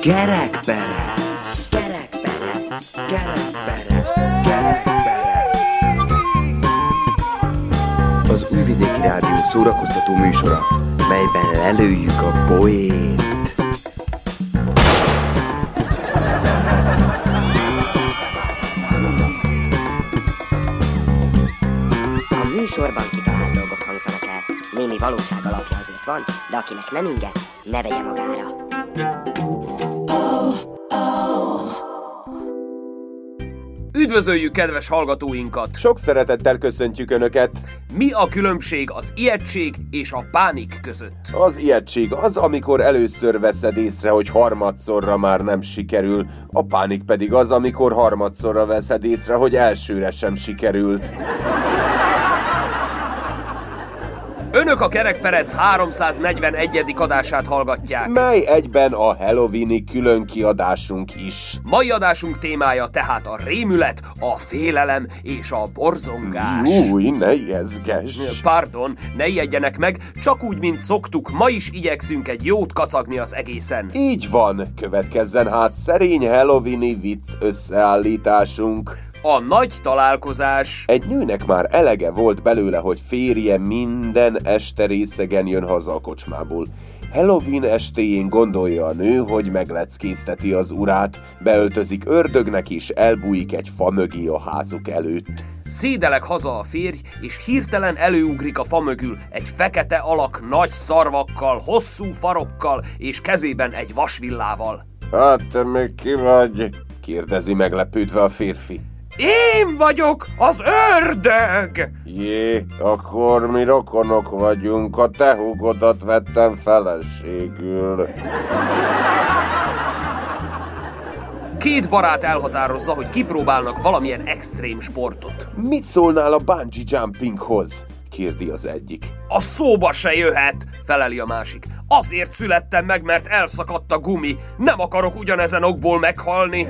Kerekperec, kerekperec, kerekperec, kerekperec. Az Újvidéki Rádió szórakoztató műsora, melyben lelőjük a poét. A műsorban kitalált dolgok hangzanak. Némi valóság azért van, de akinek nem inge, ne vegye magára. Üdvözöljük kedves hallgatóinkat! Sok szeretettel köszöntjük Önöket! Mi a különbség az ijegység és a pánik között? Az ijegység az, amikor először veszed észre, hogy harmadszorra már nem sikerül, a pánik pedig az, amikor harmadszorra veszed észre, hogy elsőre sem sikerült. Önök a Kerekperec 341. adását hallgatják. Mely egyben a Halloweeni külön kiadásunk is. Mai adásunk témája tehát a rémület, a félelem és a borzongás. Új, ne ijeszges! Pardon, ne ijedjenek meg, csak úgy, mint szoktuk, ma is igyekszünk egy jót kacagni az egészen. Így van, következzen hát szerény Halloweeni vicc összeállításunk. A nagy találkozás. Egy nőnek már elege volt belőle, hogy férje minden este részegen jön haza a kocsmából. Halloween estéjén gondolja a nő, hogy megleckézteti az urát, beöltözik ördögnek és elbújik egy fa mögé a házuk előtt. Szédelek haza a férj, és hirtelen előugrik a fa mögül egy fekete alak nagy szarvakkal, hosszú farokkal és kezében egy vasvillával. Hát te még ki vagy? kérdezi meglepődve a férfi. Én vagyok az ördög! Jé, akkor mi rokonok vagyunk, a te húgodat vettem feleségül. Két barát elhatározza, hogy kipróbálnak valamilyen extrém sportot. Mit szólnál a bungee jumpinghoz? kérdi az egyik. A szóba se jöhet, feleli a másik. Azért születtem meg, mert elszakadt a gumi. Nem akarok ugyanezen okból meghalni.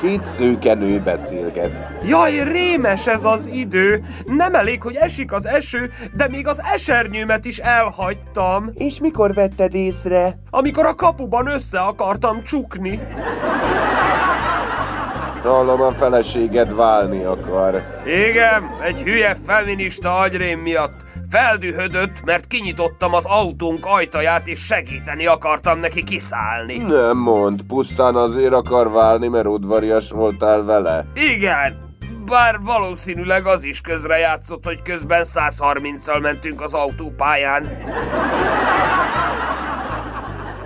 Két szőke nő beszélget. Jaj, rémes ez az idő! Nem elég, hogy esik az eső, de még az esernyőmet is elhagytam. És mikor vetted észre? Amikor a kapuban össze akartam csukni. Hallom, a feleséged válni akar. Igen, egy hülye feminista agyrém miatt. Feldühödött, mert kinyitottam az autónk ajtaját, és segíteni akartam neki kiszállni. Nem mond, pusztán azért akar válni, mert udvarias voltál vele. Igen, bár valószínűleg az is közrejátszott, hogy közben 130-al mentünk az autópályán.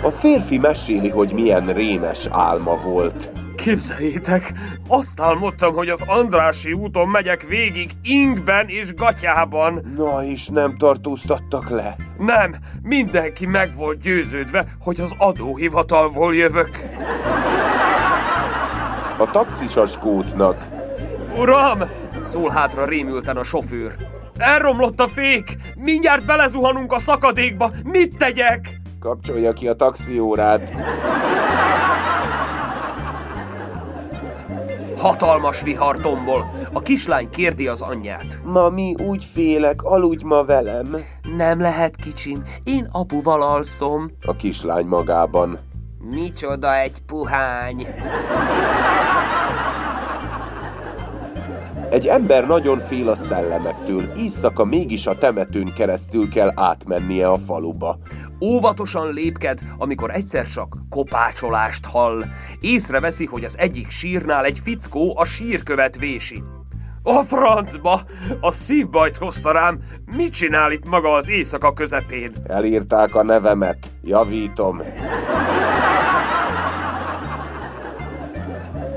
A férfi meséli, hogy milyen rémes álma volt. Képzeljétek, azt álmodtam, hogy az Andrási úton megyek végig ingben és gatyában. Na és nem tartóztattak le. Nem, mindenki meg volt győződve, hogy az adóhivatalból jövök. A taxis a skótnak. Uram! Szól hátra rémülten a sofőr. Elromlott a fék! Mindjárt belezuhanunk a szakadékba! Mit tegyek? Kapcsolja ki a taxiórát. Hatalmas vihar tombol. A kislány kérdi az anyját. Mami, úgy félek, aludj ma velem. Nem lehet, kicsim. Én apuval alszom. A kislány magában. Micsoda egy puhány. Egy ember nagyon fél a szellemektől, éjszaka mégis a temetőn keresztül kell átmennie a faluba. Óvatosan lépked, amikor egyszer csak kopácsolást hall. Észreveszi, hogy az egyik sírnál egy fickó a sírkövet vési. A francba! A szívbajt hozta rám! Mit csinál itt maga az éjszaka közepén? Elírták a nevemet. Javítom.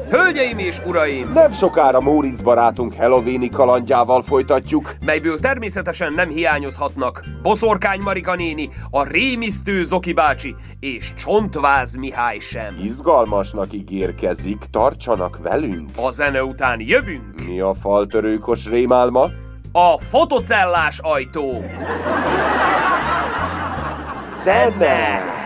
Hölgyeim és uraim! Nem sokára Móricz barátunk Halloweeni kalandjával folytatjuk. Megből természetesen nem hiányozhatnak Boszorkány Marika néni, a rémisztő Zoki bácsi és Csontváz Mihály sem. Izgalmasnak ígérkezik, tartsanak velünk. A zene után jövünk! Mi a faltörőkos rémálma? A fotocellás ajtó! Zene!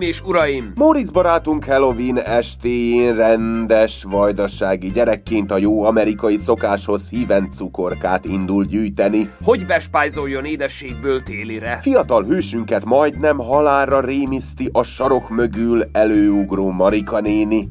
És uraim! Moritz barátunk Halloween estéjén rendes vajdasági gyerekként a jó amerikai szokáshoz híven cukorkát indul gyűjteni. Hogy bespájzoljon édességből télire? Fiatal hősünket majdnem halálra rémiszti a sarok mögül előugró Marika néni.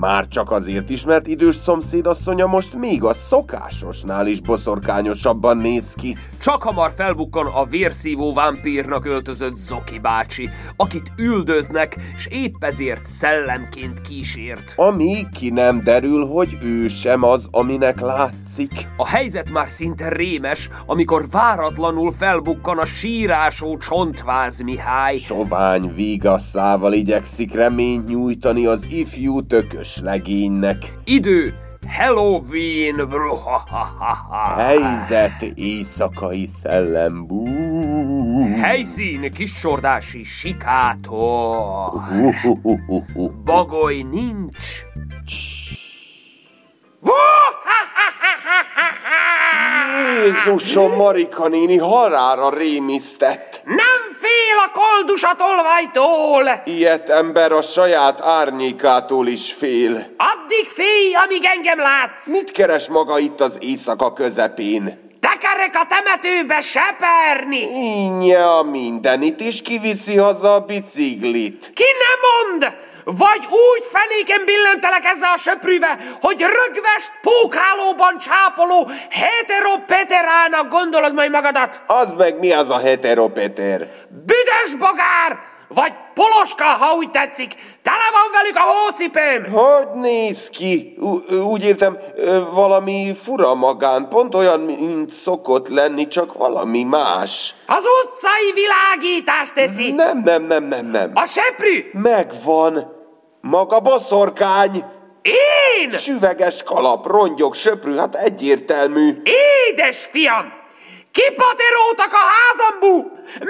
Már csak azért is, mert idős szomszédasszonya most még a szokásosnál is boszorkányosabban néz ki. Csak hamar felbukkan a vérszívó vámpírnak öltözött Zoki bácsi, akit üldöznek, és épp ezért szellemként kísért. Amíg ki nem derül, hogy ő sem az, aminek látszik. A helyzet már szinte rémes, amikor váratlanul felbukkan a sírásó csontváz Mihály. Sovány vígasszával igyekszik reményt nyújtani az ifjú tökös legénynek. Idő Halloween, bruhahaha. Helyzet éjszakai szellem. Bú. Helyszín kisordási sikátor. Bagoly nincs. Jézusom, Marika néni harára rémisztett. Nem a koldus a tolvajtól! Ilyet ember a saját árnyékától is fél. Addig félj, amíg engem látsz! Mit keres maga itt az éjszaka közepén? Tekerek a temetőbe seperni! Innye a mindenit, és kiviszi haza a biciklit. Ki ne mond! Vagy úgy fenéken billentelek ezzel a söprűve, hogy rögvest pókhálóban csápoló heteropeterának gondolod majd magadat? Az meg mi az a heteropeter? Büdös bogár! Vagy poloska, ha úgy tetszik. Tele van velük a hócipőm! Hogy néz ki? U- úgy értem, valami fura magán, pont olyan, mint szokott lenni, csak valami más. Az utcai világítást teszi. Nem, nem, nem, nem, nem. A seprű! Megvan. Maga boszorkány. Én! Süveges kalap, rongyok, söprű, hát egyértelmű. Édes fiam! Kipaterótak a házambu!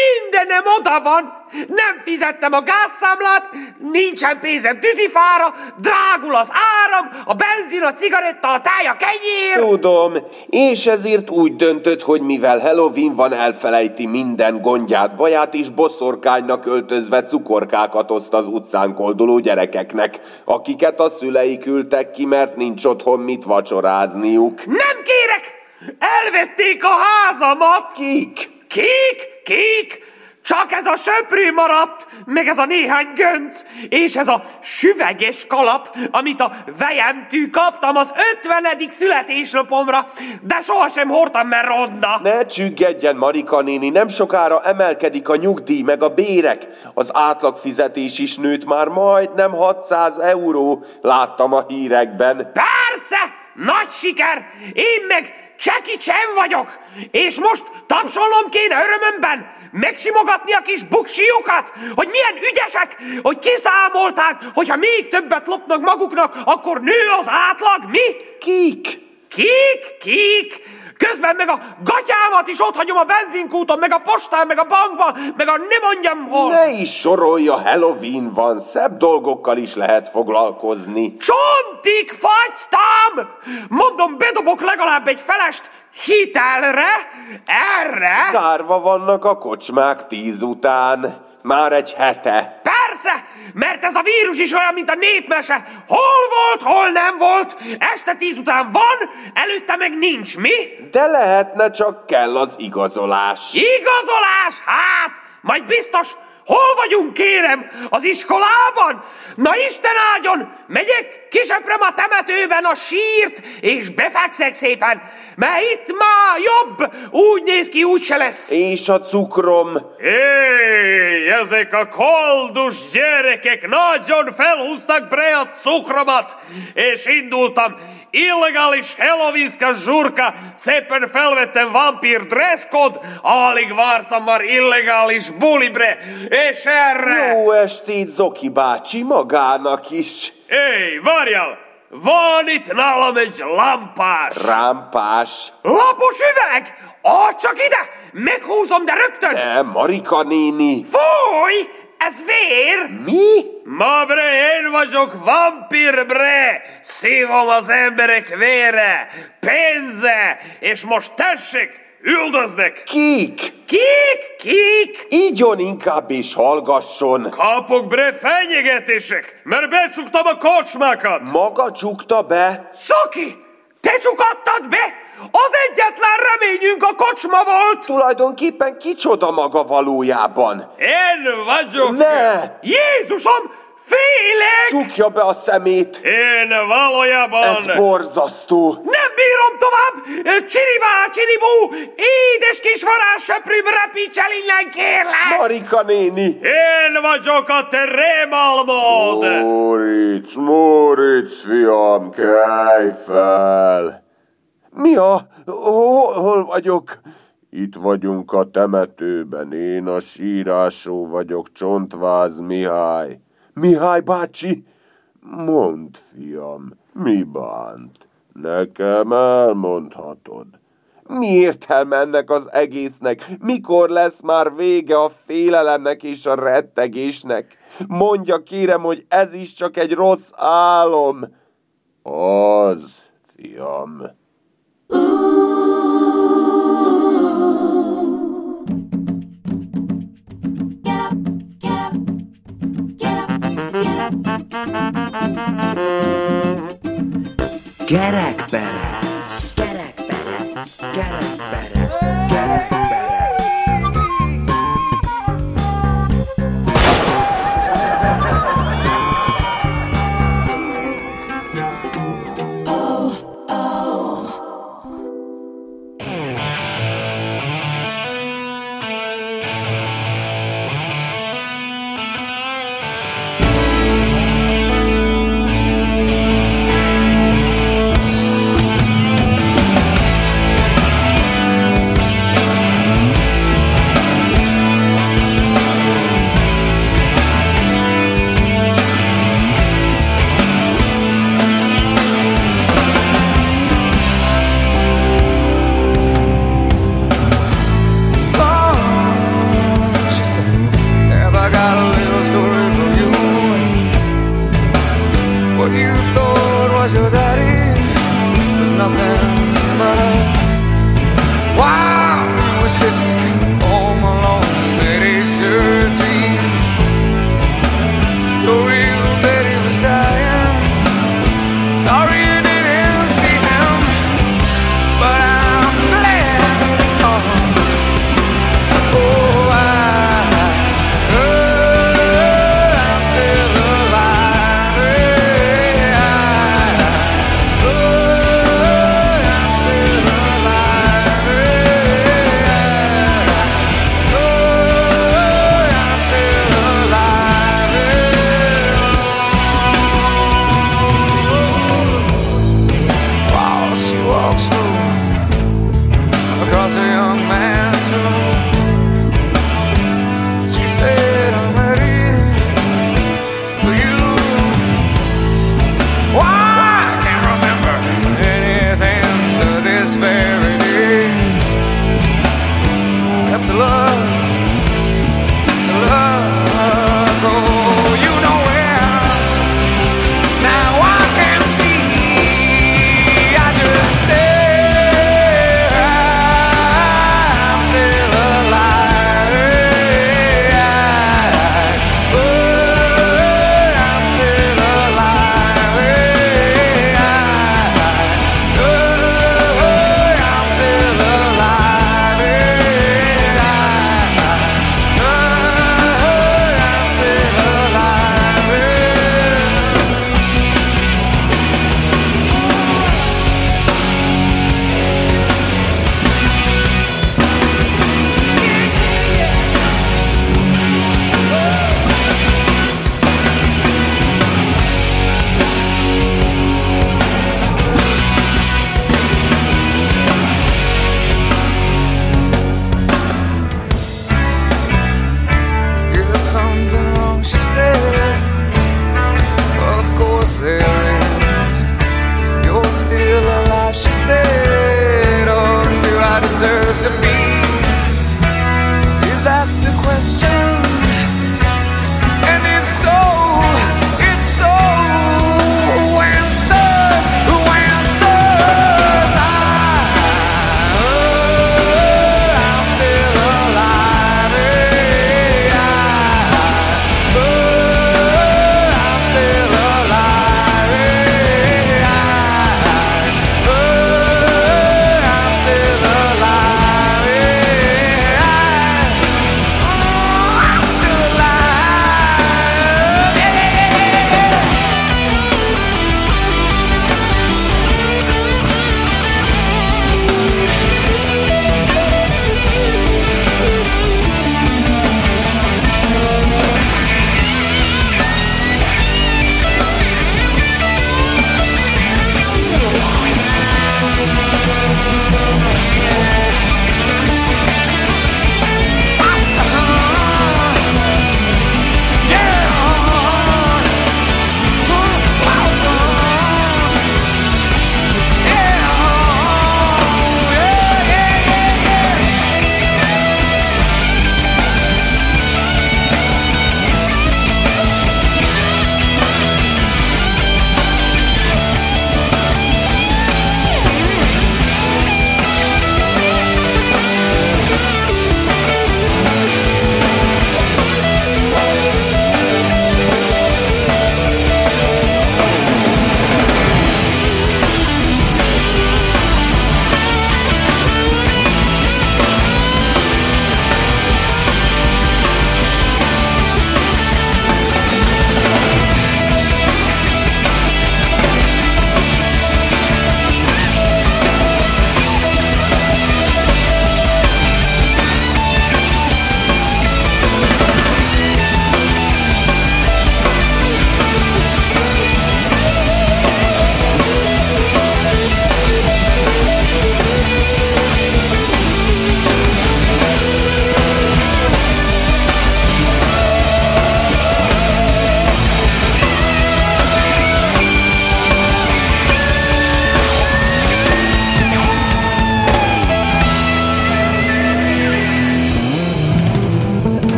Mindenem oda van! Nem fizettem a gázszámlát, nincsen pénzem tűzifára, drágul az áram, a benzin, a cigaretta, a táj, a kenyér! Tudom, és ezért úgy döntött, hogy mivel Halloween van, elfelejti minden gondját, baját, és boszorkánynak öltözve cukorkákat oszt az utcán kolduló gyerekeknek, akiket a szülei küldtek ki, mert nincs otthon mit vacsorázniuk. Nem kérek! Elvették a házamat! Kik? Kik? Kik? Csak ez a söprű maradt, meg ez a néhány gönc, és ez a süveges kalap, amit a vejemtű kaptam az ötvenedik születésnapomra, de sohasem hordtam, mert ronda. Ne csüggedjen, Marika néni, nem sokára emelkedik a nyugdíj meg a bérek. Az átlagfizetés is nőtt már majdnem 600 euró, láttam a hírekben. Persze! Nagy siker! Én meg Cseki Csen vagyok! És most tapsolnom kéne örömömben, megsimogatni a kis buksiukat, hogy milyen ügyesek, hogy kiszámolták, hogyha még többet lopnak maguknak, akkor nő az átlag, mi? Kik? Kik? Kik? Közben meg a gatyámat is ott hagyom a benzinkúton, meg a postán, meg a bankban, meg a nem mondjam hol. Ne is sorolja, Halloween van, szebb dolgokkal is lehet foglalkozni. Csontig fagytam! Mondom, bedobok legalább egy felest hitelre, erre. Zárva vannak a kocsmák tíz után. Már egy hete. Persze, mert ez a vírus is olyan, mint a népmese. Hol volt, hol nem volt. Este tíz után van, előtte meg nincs, mi? De lehetne, csak kell az igazolás. Igazolás? Hát, majd biztos, Hol vagyunk, kérem? Az iskolában? Na Isten áldjon! Megyek, kisöpröm a temetőben a sírt, és befekszek szépen, mert itt már jobb, úgy néz ki, úgy se lesz. És a cukrom? Éj, ezek a koldus gyerekek nagyon felhúztak bre a cukromat, és indultam. Illegális Halloweenska zsurka, szépen felvettem vampír dresscode, alig vártam már illegális bulibre, és erre... Jó estét, Zoki bácsi, magának is. Éj, várjál! Van itt nálam egy lampás! Rámpás. Lapos üveg! Add csak ide! Meghúzom, de rögtön! De, Marika néni. Fúj! Ez vér! Mi? Ma bre, én vagyok vampír bre! Szívom az emberek vére, pénze, és most tessék, Üldöznek! Kik? Kik? Kik? Ígyon inkább és hallgasson. Kapok bre fenyegetések, mert becsuktam a kocsmákat! Maga csukta be? Szaki! Te csukattad be? Az egyetlen reményünk a kocsma volt! Tulajdonképpen kicsoda maga valójában? Én vagyok! Ne! Jézusom! Félek! Csukja be a szemét! Én valójában... Ez borzasztó! Nem bírom tovább! Csiribá, csiribú! Édes kis varázssöprűm, repítsel innen, kérlek! Marika néni! Én vagyok a te rémalmod! Moritz, Moritz, fiam, kelj fel! Mi a? Hol, vagyok? Itt vagyunk a temetőben, én a sírásó vagyok, Csontváz Mihály. Mihály bácsi? Mondd, fiam, mi bánt? Nekem elmondhatod. Mi értelme ennek az egésznek? Mikor lesz már vége a félelemnek és a rettegésnek? Mondja kérem, hogy ez is csak egy rossz álom. Az, fiam. Get back, up, Get back, badass. Get back, better, Get back, better.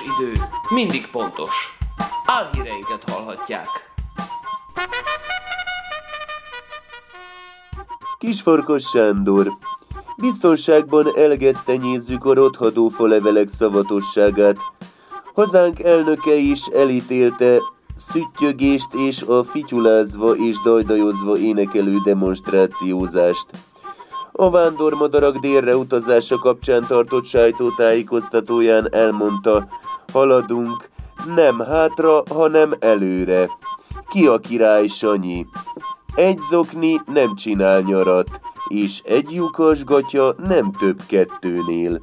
Pontos idő mindig pontos. Álhíreinket hallhatják. Kisfarkas Sándor. Biztonságban elgesztenyézzük a rothadó falevelek szavatosságát. Hazánk elnöke is elítélte szüttyögést és a fityulázva és dajdajozva énekelő demonstrációzást. A vándormadarak délre utazása kapcsán tartott sajtótájékoztatóján elmondta, haladunk nem hátra, hanem előre. Ki a király Sanyi? Egy zokni nem csinál nyarat, és egy lyukas gatya nem több kettőnél.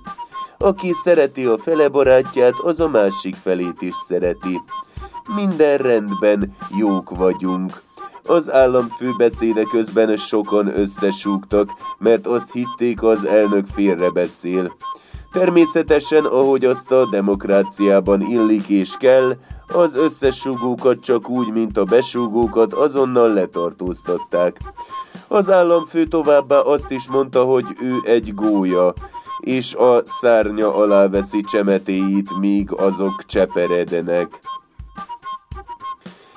Aki szereti a fele barátját, az a másik felét is szereti. Minden rendben, jók vagyunk. Az államfő beszéde közben sokan összesúgtak, mert azt hitték az elnök félre beszél. Természetesen, ahogy azt a demokráciában illik és kell, az összesúgókat csak úgy, mint a besúgókat azonnal letartóztatták. Az államfő továbbá azt is mondta, hogy ő egy gólya, és a szárnya alá veszi csemetéit, míg azok cseperedenek.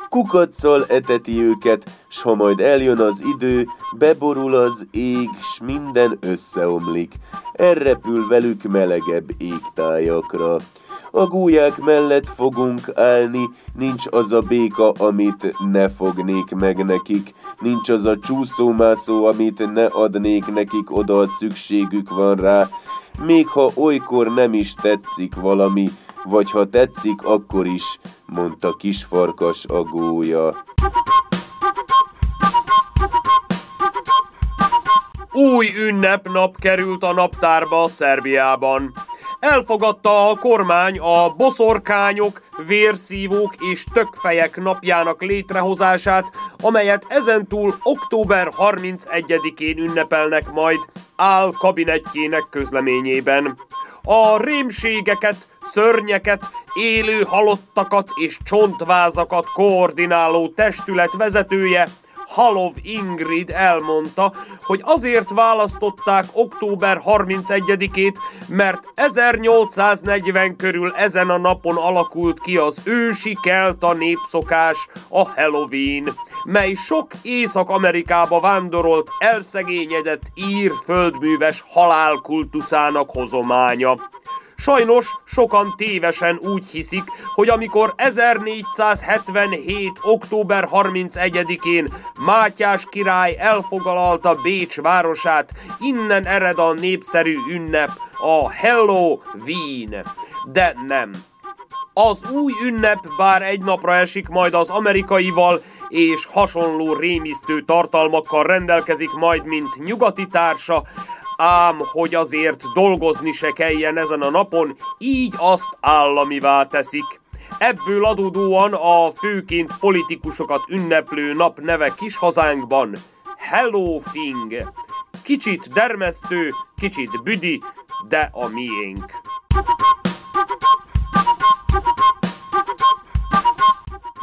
Kukacsal eteti őket, s ha majd eljön az idő, beborul az ég, s minden összeomlik. Elrepül velük melegebb égtájakra. A gólyák mellett fogunk állni, nincs az a béka, amit ne fognék meg nekik, nincs az a csúszómászó, amit ne adnék nekik, oda a szükségük van rá, még ha olykor nem is tetszik valami, vagy ha tetszik, akkor is, mondta kisfarkas a gólya. Új ünnepnap került a naptárba Szerbiában. Elfogadta a kormány a boszorkányok, vérszívók és tökfejek napjának létrehozását, amelyet ezentúl október 31-én ünnepelnek majd áll kabinettjének közleményében. A rémségeket, szörnyeket, élő halottakat és csontvázakat koordináló testület vezetője Halov Ingrid elmondta, hogy azért választották október 31-ét, mert 1840 körül ezen a napon alakult ki az ősi kelta népszokás, a Halloween, mely sok Észak-Amerikába vándorolt, elszegényedett ír földműves halálkultuszának hozománya. Sajnos sokan tévesen úgy hiszik, hogy amikor 1477. október 31-én Mátyás király elfoglalta Bécs városát, innen ered a népszerű ünnep, a Halloween. De nem. Az új ünnep bár egy napra esik majd az amerikaival, és hasonló rémisztő tartalmakkal rendelkezik majd, mint nyugati társa, ám hogy azért dolgozni se kelljen ezen a napon, így azt államivá teszik. Ebből adódóan a főként politikusokat ünneplő nap neve kis hazánkban Hello Fing. Kicsit dermesztő, kicsit büdi, de a miénk.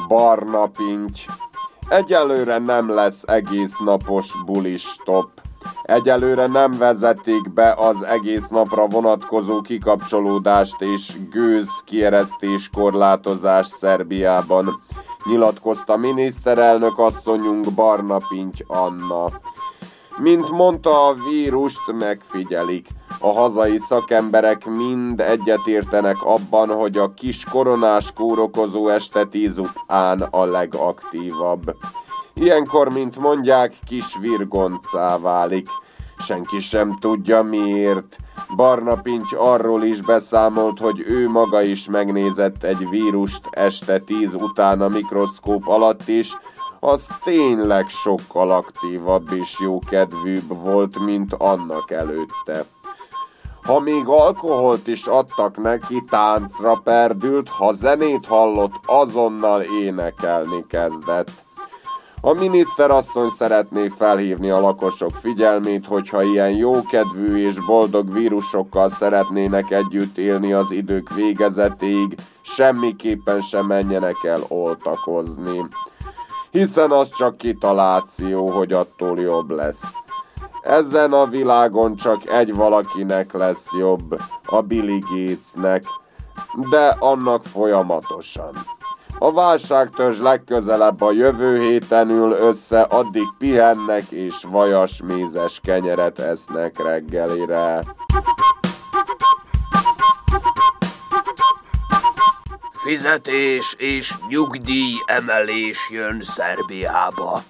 Barna pinty. Egyelőre nem lesz egész napos bulis top. Egyelőre nem vezették be az egész napra vonatkozó kikapcsolódást és gőz kieresztés korlátozás Szerbiában, nyilatkozta miniszterelnök asszonyunk Barna Pinty Anna. Mint mondta, a vírust megfigyelik. A hazai szakemberek mind egyetértenek abban, hogy a kis koronás kórokozó este tíz után a legaktívabb. Ilyenkor, mint mondják, kis virgoncá válik. Senki sem tudja miért. Barna Pinty arról is beszámolt, hogy ő maga is megnézett egy vírust este tíz után a mikroszkóp alatt is, az tényleg sokkal aktívabb és jókedvűbb volt, mint annak előtte. Ha még alkoholt is adtak neki, táncra perdült, ha zenét hallott, azonnal énekelni kezdett. A miniszterasszony szeretné felhívni a lakosok figyelmét, hogyha ilyen jókedvű és boldog vírusokkal szeretnének együtt élni az idők végezetéig, semmiképpen sem menjenek el oltakozni. Hiszen az csak kitaláció, hogy attól jobb lesz. Ezen a világon csak egy valakinek lesz jobb, a Billy Gatesnek. de annak folyamatosan. A válságtörzs legközelebb a jövő héten ül össze, addig pihennek és vajas mézes kenyeret esznek reggelire. Fizetés és nyugdíj emelés jön Szerbiába.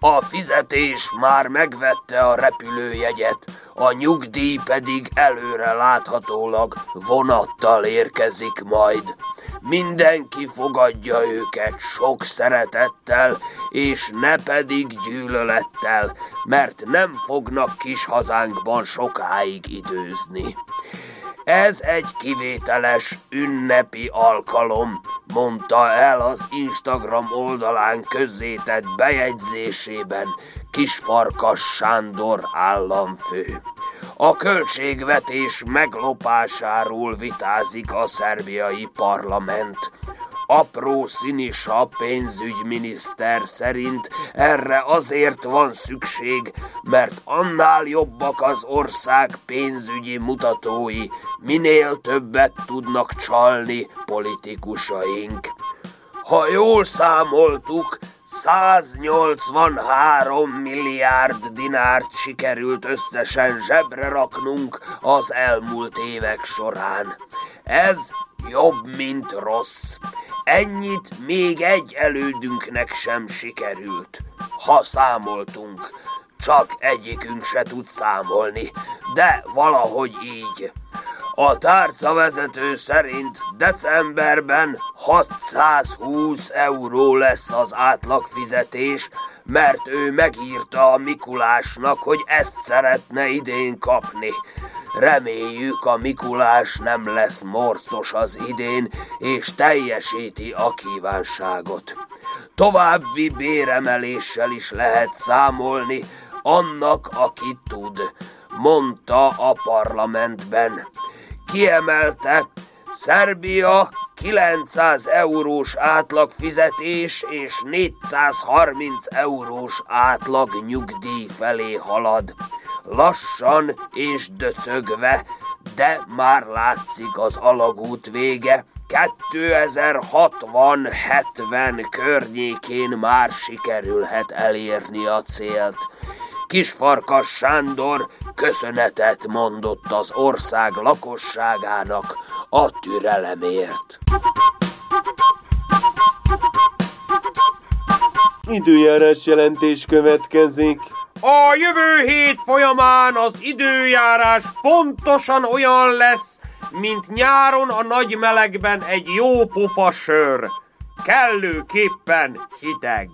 A fizetés már megvette a repülőjegyet, a nyugdíj pedig előre láthatólag vonattal érkezik majd. Mindenki fogadja őket sok szeretettel, és ne pedig gyűlölettel, mert nem fognak kis hazánkban sokáig időzni. Ez egy kivételes, ünnepi alkalom, mondta el az Instagram oldalán közzétett bejegyzésében Kisfarkas Sándor államfő. A költségvetés meglopásáról vitázik a szerbiai parlament. Apró Színisa pénzügyminiszter szerint erre azért van szükség, mert annál jobbak az ország pénzügyi mutatói, minél többet tudnak csalni politikusaink. Ha jól számoltuk, 183 milliárd dinárt sikerült összesen zsebre raknunk az elmúlt évek során. Ez jobb, mint rossz. Ennyit még egy elődünknek sem sikerült, ha számoltunk. Csak egyikünk se tud számolni, de valahogy így. A tárcavezető szerint decemberben 620 euró lesz az átlagfizetés, mert ő megírta a Mikulásnak, hogy ezt szeretne idén kapni. Reméljük a Mikulás nem lesz morcos az idén, és teljesíti a kívánságot. További béremeléssel is lehet számolni, annak, aki tud, mondta a parlamentben. Kiemelte, Szerbia 900 eurós átlagfizetés és 430 eurós átlag nyugdíj felé halad. Lassan és döcögve, de már látszik az alagút vége. 2060-70 környékén már sikerülhet elérni a célt. Kisfarkas Sándor köszönetet mondott az ország lakosságának a türelemért. Időjárás jelentés következik. A jövő hét folyamán az időjárás pontosan olyan lesz, mint nyáron a nagy melegben egy jó pofa sör. Kellőképpen hideg.